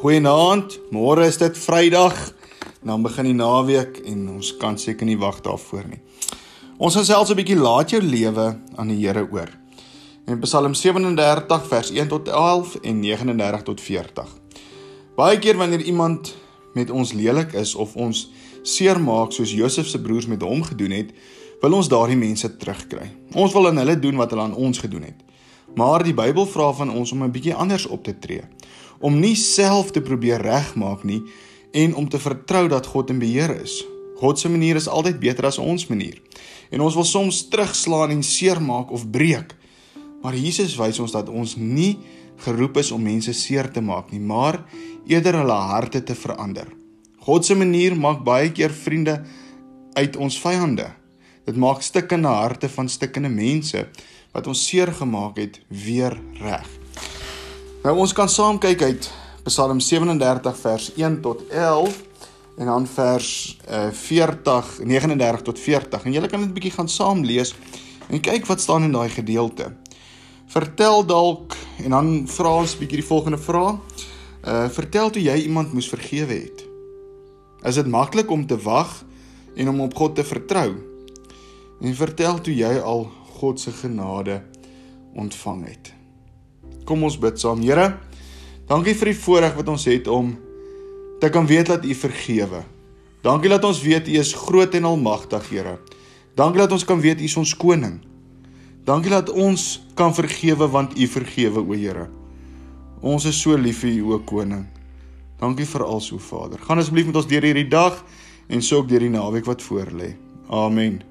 Goeienaand. Môre is dit Vrydag. Dan begin die naweek en ons kan seker nie wag daarvoor nie. Ons gaan selfs 'n bietjie laat jou lewe aan die Here oor. In Psalm 37 vers 1 tot 11 en 39 tot 40. Baie keer wanneer iemand met ons lelik is of ons seermaak soos Josef se broers met hom gedoen het, wil ons daardie mense terugkry. Ons wil aan hulle doen wat hulle aan ons gedoen het. Maar die Bybel vra van ons om 'n bietjie anders op te tree om nie self te probeer regmaak nie en om te vertrou dat God in beheer is. God se manier is altyd beter as ons manier. En ons wil soms terugslaan en seermaak of breek. Maar Jesus wys ons dat ons nie geroep is om mense seer te maak nie, maar eerder hulle harte te verander. God se manier maak baie keer vriende uit ons vyande. Dit maak stikkende harte van stikkende mense wat ons seer gemaak het weer reg. Nou ons kan saam kyk uit Psalm 37 vers 1 tot 11 en dan vers uh, 40 39 tot 40 en julle kan dit bietjie gaan saam lees en kyk wat staan in daai gedeelte. Vertel dalk en dan vra ons bietjie die volgende vraag. Uh vertel toe jy iemand moes vergewe het. Is dit maklik om te wag en om op God te vertrou? En vertel toe jy al God se genade ontvang het. Kom ons bid saam. Here, dankie vir die voorreg wat ons het om te kan weet dat U vergewe. Dankie dat ons weet U is groot en almagtig, Here. Dankie dat ons kan weet U is ons koning. Dankie dat ons kan vergewe want U vergewe, o Here. Ons is so lief vir U, o koning. Dankie vir alles, o Vader. Gaan asseblief met ons deur hierdie dag en sou ook deur die naweek wat voorlê. Amen.